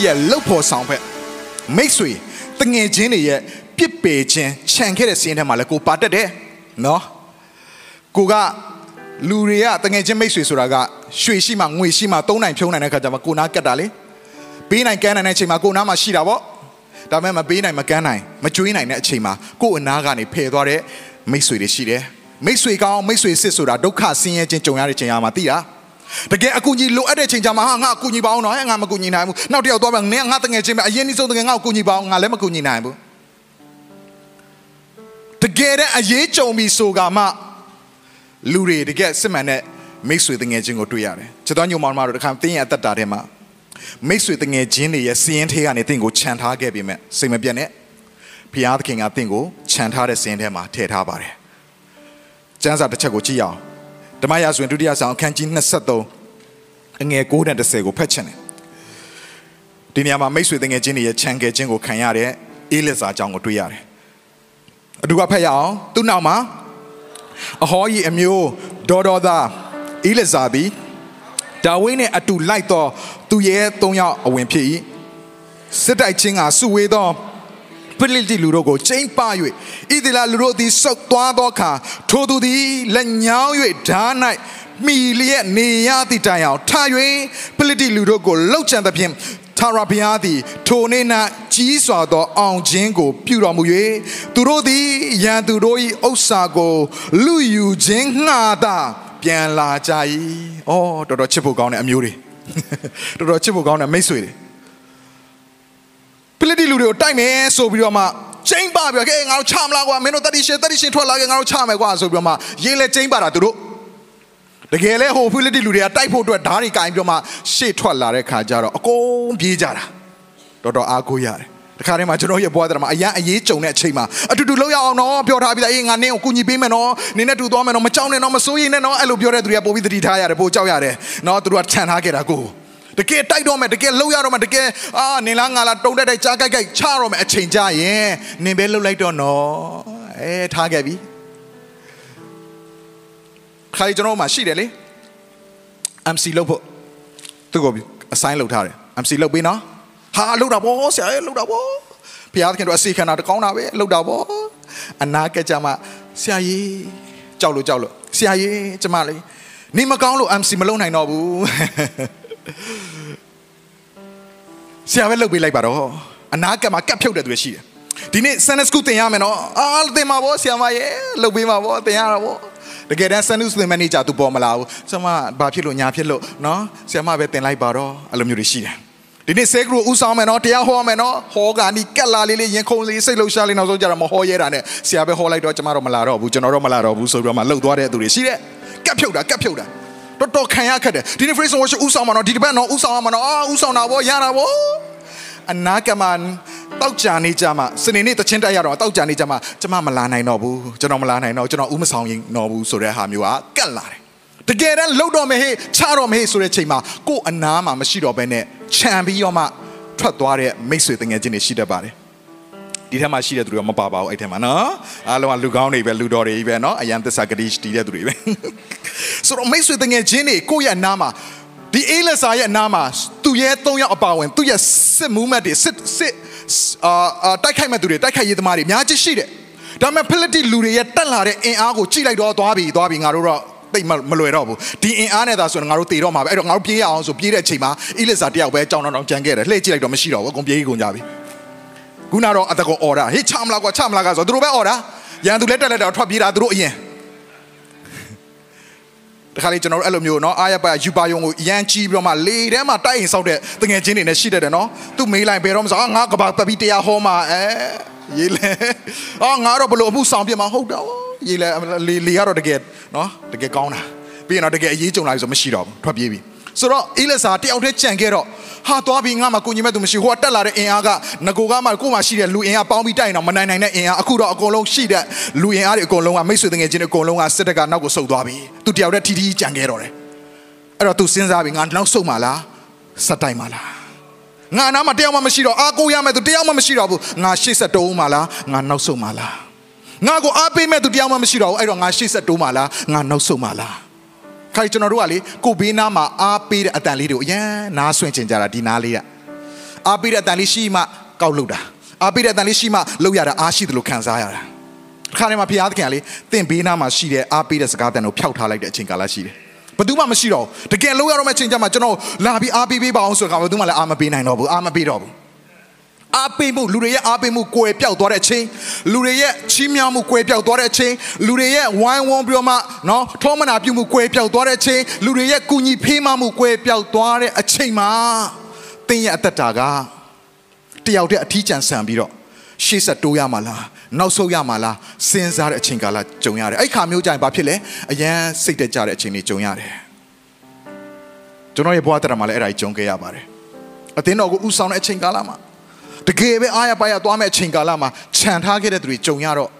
ကိုယ့်ရဲ့လှုပ်ဖို့ဆောင်ဖက်မိတ်ဆွေတငယ်ချင်းတွေရဲ့ပြစ်ပေခြင်းခြံခဲ့တဲ့စီးရင်ထဲမှာလည်းကိုပါတက်တယ်နော်ကိုကလူတွေကတငယ်ချင်းမိတ်ဆွေဆိုတာကရွှေရှိမှငွေရှိမှသုံးနိုင်ဖြုံးနိုင်တဲ့ခါကျမှကိုနာကတ်တာလေပေးနိုင်ကမ်းနိုင်တဲ့အချိန်မှာကိုနာမှာရှိတာပေါ့ဒါပေမဲ့မပေးနိုင်မကမ်းနိုင်မကြွေးနိုင်တဲ့အချိန်မှာကို့အနာကနေဖယ်သွားတဲ့မိတ်ဆွေတွေရှိတယ်မိတ်ဆွေကောင်းမိတ်ဆွေစစ်ဆိုတာဒုက္ခဆင်းရဲခြင်းကြုံရတဲ့ချိန်အားမှာသိတာ တကယ်အကူကြီးလိုအပ်တဲ့ချိန်ကြမှာဟာငါအကူကြီးပါအောင်နော်ငါမကူညီနိုင်ဘူးနောက်တစ်ယောက်သွားပါနင်းငါတငယ်ချင်းပဲအရင်နှိဆုံးတကယ်ငါ့ကိုကူညီပါအောင်ငါလည်းမကူညီနိုင်ဘူးတကယ်တဲ့အရေးကြုံပြီးဆိုကမှလူတွေတကယ်စစ်မှန်တဲ့မိတ်ဆွေတငယ်ချင်းကိုတွေ့ရတယ်ချစ်တော်ညုံမောင်မတို့တခါတင်းရဲ့အသက်တာထဲမှာမိတ်ဆွေတငယ်ချင်းတွေရဲ့စီးရင်ထဲကနေတင့်ကိုခြံထားခဲ့ပြီမဲ့စိတ်မပြတ်နဲ့ဖျားသခင်ကတင့်ကိုခြံထားတဲ့စီးရင်ထဲမှာထည့်ထားပါတယ်ကျမ်းစာတစ်ချက်ကိုကြည့်ရအောင် ဓမ္မရာဇဝင်ဒုတိယဆောင်အခန်းကြီး23အငယ်9နဲ့10ကိုဖတ်ချင်တယ်ဒီနေရာမှာမိတ်ဆွေတငယ်ချင်းတွေရဲ့ခြံခဲ့ခြင်းကိုခံရတဲ့အေးလက်စာအကြောင်းကိုတွေ့ရတယ်အတူကဖတ်ရအောင်သူ့နောက်မှာအဟောကြီးအမျိုးဒေါ်ဒေါ်သားအေးလက်စာသည်ဒါဝိနဲ့အတူလိုက်တော့သူရဲ့၃ယောက်အဝင်ဖြစ်၏စစ်တိုက်ချင်းကစုဝေးသော ပလိတိလူတို့ကိုချိန်ပ၍ဣသလာလူတို့သည်စုပ်သွားသောအခါထိုသူသည်လက်ညောင်း၍ဓာ၌မိလျက်နေရသည့်တိုင်အောင်ထ၍ပလိတိလူတို့ကိုလှုပ်ချန်သဖြင့်ထာဝရဘုရားသည်ထိုနေ့၌ကြီးစွာသောအောင်ခြင်းကို ပြုတော်မူ၍သူတို့သည်ရန်သူတို့၏ဥစ္စာကိုလူယူခြင်းငှာသာပြန်လာကြ၏။အော်တော်တော်ချစ်ဖို့ကောင်းတဲ့အမျိုးတွေ။တော်တော်ချစ်ဖို့ကောင်းတဲ့မိတ်ဆွေတွေ။ ဖိလိတိလူတွေကိုတိုက်မယ်ဆိုပြီးတော့မှချိန်ပါပြီးတော့ကဲငါတို့ချမလားကွာမင်းတို့တတိရှင်တတိရှင်ထွက်လာခဲ့ငါတို့ချမယ်ကွာဆိုပြီးတော့မှရေးလဲချိန်ပါတာသူတို့တကယ်လဲဟိုဖိလိတိလူတွေကတိုက်ဖို့အတွက်ဓာတ်တွေကင်ပြီးတော့မှရှေ့ထွက်လာတဲ့ခါကျတော့အကုန်ပြေးကြတာတော်တော်အားကိုးရတယ်တခါတည်းမှာကျွန်တော်ရဲ့ဘွားတယ်မှာအရန်အရေးကြုံတဲ့အချိန်မှာအတူတူလောက်ရအောင်နော်ပြောထားပြီးသားအေးငါနင်းကိုကူညီပေးမယ်နော်နင်းနဲ့တူသွားမယ်နော်မကြောက်နဲ့နော်မစိုးရိမ်နဲ့နော်အဲ့လိုပြောတဲ့သူတွေကပို့ပြီးသတိထားရတယ်ပို့ကြောက်ရတယ်နော်သူတို့ကခြံထားခဲ့တာကို တကယ်တိုက်တော့မယ်တကယ်လှုပ်ရတော့မယ်တကယ်အာနင်လားငါလားတုံတက်တိုက်ကြားကြိုက်ကြိုက်ချတော့မယ်အချိန်ကြရင်နင်ပဲလှုပ်လိုက်တော့နော်အဲထားခဲ့ပြီခါရီကျွန်တော်မှရှိတယ်လေ MC လုပ်ဖို့သူ့ကိုအဆိုင်လုပ်ထားတယ် MC လုပ်ပေးနော်ဟာလုပ်တာဗောဆရာရဲ့လုပ်တာဗောဘုရားသခင်တို့အစီခံတာတကောင်းတာပဲလုပ်တာဗောအနာကကြမှာဆရာကြီးကြောက်လို့ကြောက်လို့ဆရာကြီးကျမလေးနေမကောင်းလို့ MC မလုပ်နိုင်တော့ဘူး ဆရာပဲလုပ်ပေးလိုက်ပါတော့အနာကမှာကတ်ဖြုတ်တဲ့သူတွေရှိတယ်ဒီနေ့ Sunday School သင်ရမယ်နော်အာသင်ပါဗောဆရာမရဲ့လုပ်ပေးပါဗောသင်ရတာဗောတကယ်တမ်း Sunday School သင်မနေကြသူပေါ်မလာဘူးဆရာမဘာဖြစ်လို့ညာဖြစ်လို့နော်ဆရာမပဲသင်လိုက်ပါတော့အဲ့လိုမျိုးတွေရှိတယ်ဒီနေ့ဆဲကရိုဥဆောင်မယ်နော်တရားဟောမယ်နော်ဟောကနီကက်လာလေးလေးရင်ခုန်လေးစိတ်လှုပ်ရှားလေးနောက်ဆုံးကြတော့မဟောရဲတာနဲ့ဆရာပဲဟောလိုက်တော့ကျမတော့မလာတော့ဘူးကျွန်တော်တော့မလာတော့ဘူးဆိုပြီးတော့မှလှုပ်သွားတဲ့သူတွေရှိတယ်ကက်ဖြုတ်တာကက်ဖြုတ်တာ တော်တော်ခံရခက်တယ်ဒီနေ့ phrase worship ဥဆောင်မှာနော်ဒီတစ်ပတ်နော်ဥဆောင်မှာနော်အာဥဆောင်တာဗောရတာဗောအနာကမန်တောက်ကြနေကြမှာစနေနေ့တချင်းတက်ရတော့တောက်ကြနေကြမှာကျမမလာနိုင်တော့ဘူးကျွန်တော်မလာနိုင်တော့ကျွန်တော်ဥမဆောင်ရင်တော့ဘူးဆိုတဲ့ဟာမျိုးကကတ်လာတယ်တကယ်တမ်းလှုပ်တော့မဟေးချတော့မဟေးဆိုတဲ့ချိန်မှာကို့အနာမှာမရှိတော့ဘဲနဲ့ခြံပြီးတော့မှထွက်သွားတဲ့မိတ်ဆွေတငယ်ချင်းတွေရှိတတ်ပါတယ် ဒီထဲမှာရှိတဲ့သူတွေကမပါပါဘူးအဲ့ထဲမှာနော်အားလုံးကလူကောင်းတွေပဲလူတော်တွေကြီးပဲနော်အယံသစ္စာဂတိတီးတဲ့သူတွေပဲဆိုတော့မိတ်ဆွေတငယ်ချင်းတွေကိုယ့်ရဲ့အနာမှာဒီအေးလက်စာရဲ့အနာမှာသူရဲ့၃ယောက်အပါဝင်သူရဲ့စစ်မူးမတ်တွေစစ်စစ်အာတိုက်ခိုက်မဲ့သူတွေတိုက်ခိုက်ရေးသမားတွေအများကြီးရှိတယ်ဒါပေမဲ့ဖိလိတိလူတွေရဲ့တက်လာတဲ့အင်အားကိုကြိလိုက်တော့သွားပြီသွားပြီငါတို့တော့တိတ်မလွယ်တော့ဘူးဒီအင်အားနဲ့သာဆိုရင်ငါတို့တည်တော့မှာပဲအဲ့တော့ငါတို့ပြေးရအောင်ဆိုပြေးတဲ့အချိန်မှာအီလစ်စာတယောက်ပဲကြောင်တောင်ကြံခဲ့တယ်လှည့်ကြည့်လိုက်တော့မရှိတော့ဘူးအကုန်ပြေးကုန်ကြပြီ ခုနတော့အတကောအော်ဒါဟေးချမလားကွာချမလားကွာဆိုသူတို့ပဲအော်ဒါရန်သူလက်တက်လက်တော့ထွက်ပြေးတာသူတို့အရင်တခါလေကျွန်တော်တို့အဲ့လိုမျိုးเนาะအားရပါယူပါယုံကိုရန်ကြီးပြီးတော့မှလေထဲမှာတိုက်ရင်ဆောက်တဲ့တငယ်ချင်းတွေနဲ့ရှိတတ်တယ်เนาะသူမေးလိုက်ဘယ်တော့မှဆိုငါကဘာပပီတရားဟောမှာအဲရေးလဲအော်ငါတော့ဘလို့အမှုဆောင်ပြမှာဟုတ်တော့ရေးလဲလေလေကတော့တကယ်เนาะတကယ်ကောင်းတာပြီးရင်တော့တကယ်အရေးကြုံလာပြီဆိုမရှိတော့ဘူးထွက်ပြေးပြီ ဆိုတော့အေးလက်စာတယောက်တည်းကြံခဲ့တော့ဟာဟာသွားပြီးငါမှကိုညီမဲ့သူမရှိဟိုကတက်လာတဲ့အင်အားကငကိုကမှကို့မှာရှိတဲ့လူအင်အားပေါင်းပြီးတိုက်ရင်တော့မနိုင်နိုင်တဲ့အင်အားအခုတော့အကုန်လုံးရှိတဲ့လူအင်အားတွေအကုန်လုံးကမိတ်ဆွေတငယ်ချင်းတွေအကုန်လုံးကစစ်တပ်ကနောက်ကိုဆုတ်သွားပြီသူတယောက်တည်းထီထီကြံခဲ့တော့တယ်အဲ့တော့သူစဉ်းစားပြီးငါနောက်ဆုတ်မှလားစက်တိုက်မှလားငါနားမှာတယောက်မှမရှိတော့အာကိုရမယ်သူတယောက်မှမရှိတော့ဘူးငါရှေ့ဆက်တိုးမှလားငါနောက်ဆုတ်မှလားငါကိုအားပေးမဲ့သူတယောက်မှမရှိတော့ဘူးအဲ့တော့ငါရှေ့ဆက်တိုးမှလားငါနောက်ဆုတ်မှလား ခိုင်ကျွန်တော်တို့ကလေကိုဘေးနားမှာအားပေးတဲ့အတန်လေးတွေကိုအရန်နားဆွင့်ချင်ကြတာဒီနားလေးကအားပေးတဲ့အတန်လေးရှိမှကောက်လို့တာအားပေးတဲ့အတန်လေးရှိမှလောက်ရတာအားရှိတယ်လို့ခံစားရတာခါနေမှာဖျားသခင်ကလေတင့်ဘေးနားမှာရှိတဲ့အားပေးတဲ့စကားတန်ကိုဖျောက်ထားလိုက်တဲ့အချိန်ကာလရှိတယ်ဘယ်သူမှမရှိတော့ဘူးတကယ်လောက်ရတော့မယ့်ချိန်ကျမှကျွန်တော်လာပြီးအားပေးပေးပါအောင်ဆိုတော့ဘယ်သူမှလည်းအားမပေးနိုင်တော့ဘူးအားမပေးတော့ဘူး အားပေးမှုလူတွေရဲ့အားပေးမှုကွယ်ပြောက်သွားတဲ့အချိန်လူတွေရဲ့ချီးမြှောက်မှုကွယ်ပြောက်သွားတဲ့အချိန်လူတွေရဲ့ဝိုင်းဝန်းပြီးတော့မှနော်ထောမနာပြုမှုကွယ်ပြောက်သွားတဲ့အချိန်လူတွေရဲ့ကူညီဖေးမမှုကွယ်ပြောက်သွားတဲ့အချိန်မှာတင်းရဲ့အသက်တာကတယောက်တည်းအထီးကျန်ဆန်ပြီးတော့ရှေ့ဆက်တိုးရမှာလားနောက်ဆုတ်ရမှာလားစဉ်းစားတဲ့အချိန်ကာလကြုံရတယ်အဲ့ခါမျိုးကြရင်ဘာဖြစ်လဲအရန်စိတ်တက်ကြတဲ့အချိန်တွေကြုံရတယ်ကျွန်တော်ရဲ့ဘဝတရမှာလည်းအဲ့ဒါကြီးကြုံခဲ့ရပါတယ်အသင်းတော်ကိုဥဆောင်တဲ့အချိန်ကာလမှာ တကယ်ပဲအားရပါရသွားမဲ့အချိန်ကာလမှာခြံထားခဲ့တဲ့သူတွေကြုံရတော့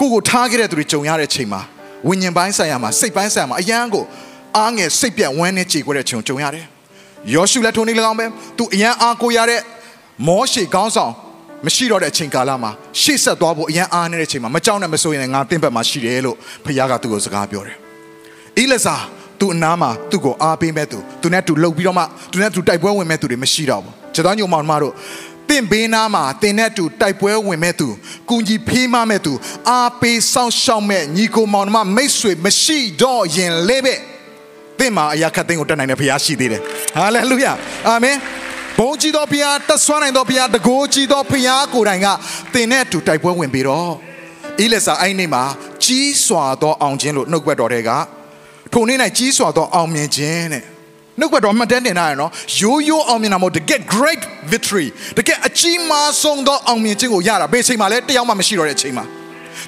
ကိုကိုထားခဲ့တဲ့သူတွေကြုံရတဲ့အချိန်မှာဝိညာဉ်ပိုင်းဆိုင်ရာမှာစိတ်ပိုင်းဆိုင်ရာမှာအရန်ကိုအားငယ်စိတ်ပြတ်ဝမ်းနဲ့ကြေခွဲတဲ့အချိန်ကြုံရတယ်ယောရှုလက်ထုံနေ၎င်းပဲသူအရန်အားကိုရတဲ့မောရှေခေါင်းဆောင်မရှိတော့တဲ့အချိန်ကာလမှာရှေ့ဆက်သွားဖို့အရန်အားနေတဲ့အချိန်မှာမကြောက်နဲ့မစိုးရင်ငါတင့်ဘက်မှာရှိတယ်လို့ဖခင်ကသူ့ကိုစကားပြောတယ်။အီလဇာသူ့အနားမှာသူ့ကိုအားပေးမဲ့သူသူနဲ့သူလှုပ်ပြီးတော့မှသူနဲ့သူတိုက်ပွဲဝင်မဲ့သူတွေမရှိတော့ဘူး။ကျွန်တော်ညုံမောင်မတို့ တင့်ဘေးနားမှာတင်နဲ့တူတိုက်ပွဲဝင်မဲ့သူကုညီဖေးမမဲ့သူအားပေးဆောင်ရှောက်မဲ့ညီကိုမောင်မမိတ်ဆွေမရှိတော့ရင်လေးပဲတင့်မှာအရာခတ်သိန်းကိုတက်နိုင်တဲ့ဖခင်ရှိသေးတယ်။ဟာလေလုယာ။အာမင်။ဘုန်းကြီးတော်ဘုရားတဆွမ်းနိုင်တော်ဘုရားတကိုးကြီးတော်ဘုရားကိုယ်တိုင်ကသင်နဲ့အတူတိုက်ပွဲဝင်ပြီးတော့ဣလက်စာအဲ့နေ့မှာကြီးစွာသောအောင်ခြင်းလို့နှုတ်ကပတ်တော်တွေကထိုနေ့၌ကြီးစွာသောအောင်မြင်ခြင်းတဲ့ နှုတ်ကပတ်တော်မှတ်တမ်းတင်ထားရနော်ရိုးရိုးအောင်မြင်တာမဟုတ်တကယ် great victory တကယ်အကြီးမားဆုံးသောအောင်မြင်ခြင်းကိုရတာဘယ်အချိန်မှလဲတယောက်မှမရှိတော့တဲ့အချိန်မှာ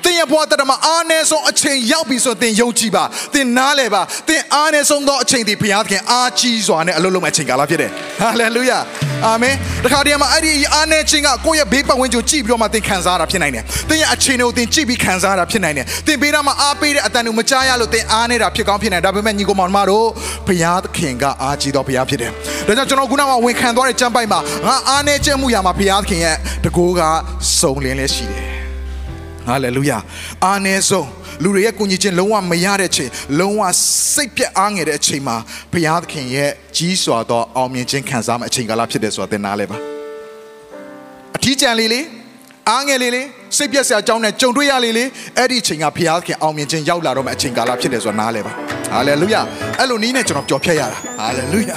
သင်ရဲ့ဘဝတရမှာအားနည်းဆုံးအချိန်ရောက်ပြီဆိုရင်သင်ယုံကြည်ပါသင်နားလည်ပါသင်အားနည်းဆုံးသောအချိန်ဒီဘုရားသခင်အားကြီးစွာနဲ့အလုပ်လုပ်မဲ့အချိန်ကာလဖြစ်တယ်ဟာလေလုယာ အာမင်တခါတည်းမှာအဲ့ဒီအားနည်းခြင်းကကိုယ့်ရဲ့ဘေးပတ်ဝန်းကျင်ကိုကြည့်ပြီးတော့မှသင်ခံစားရတာဖြစ်နိုင်တယ်သင်ရဲ့အချိန်တွေကိုသင်ကြည့်ပြီးခံစားရတာဖြစ်နိုင်တယ်သင်ဘေးနားမှာအားပေးတဲ့အတန်ကိုမကြားရလို့သင်အားနေတာဖြစ်ကောင်းဖြစ်နိုင်ဒါပေမဲ့ညီကောင်မောင်မတို့ဘုရားသခင်ကအားကြီးတော်ဘုရားဖြစ်တယ်ဒါကြောင့်ကျွန်တော်ခုနကဝန်ခံသွားတဲ့ကျမ်းပိုက်မှာငါအားနည်းခြင်းမှုရာမှာဘုရားသခင်ရဲ့တကိုးကစုံလင်းလဲရှိတယ်ဟာလေလုယာအာနေဆုံး လူတွေရဲ့ကိုကြီးချင်းလုံးဝမရတဲ့ချိန်လုံးဝစိတ်ပြက်အားငယ်တဲ့အချိန်မှာဘုရားသခင်ရဲ့ကြီးစွာသောအောင်မြင်ခြင်းခံစားမယ့်အချိန်ကာလဖြစ်တယ်ဆိုတာသင်နားလဲပါအထီးကျန်လေးလေးအားငယ်လေးလေးစိတ်ပြက်စရာအကြောင်းနဲ့ကြုံတွေ့ရလေးလေးအဲ့ဒီအချိန်ကဘုရားသခင်အောင်မြင်ခြင်းရောက်လာတော့မယ့်အချိန်ကာလဖြစ်တယ်ဆိုတာနားလဲပါဟာလေလုယာအဲ့လိုနီးနဲ့ကျွန်တော်ပျော်ဖြတ်ရတာဟာလေလုယာ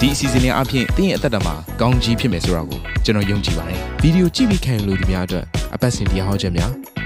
ဒီအစီအစဉ်လေးအပြင်သင်ရဲ့အသက်တာမှာကောင်းကြီးဖြစ်မယ်ဆိုတာကိုကျွန်တော်ယုံကြည်ပါတယ်ဗီဒီယိုကြည့်ပြီးခံယူလို့ဒီများအတွက်အပတ်စဉ်တရားဟောခြင်းများ